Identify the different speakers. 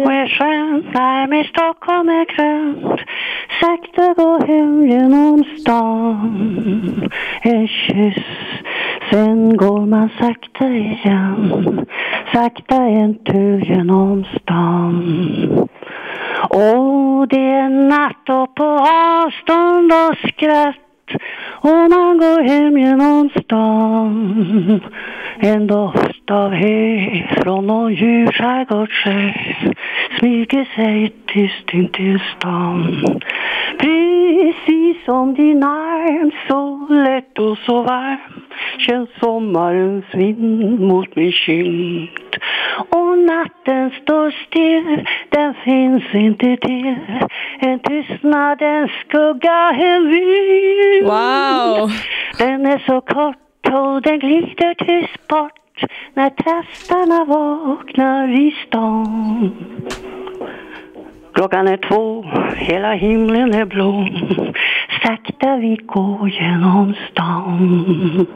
Speaker 1: och är skönt när med Stockholm är grönt. Sakta gå hem genom stan. En kyss, sen går man sakta igen. Sakta en tur genom stan. Och det är natt och på avstånd och skratt och man går hem genom stan En doft av hö från någon djur skärgårdssjö smyger sig tyst in till stan. Precis som din arm, så lätt och så varm känns sommarens vind mot min kind och natten står still, den finns inte till. En tystnad, en skugga, en vy
Speaker 2: Wow!
Speaker 1: Den är så kort och den glider tyst bort när trastarna vaknar i stan. Klockan är två, hela himlen är blå. Sakta vi går genom stan.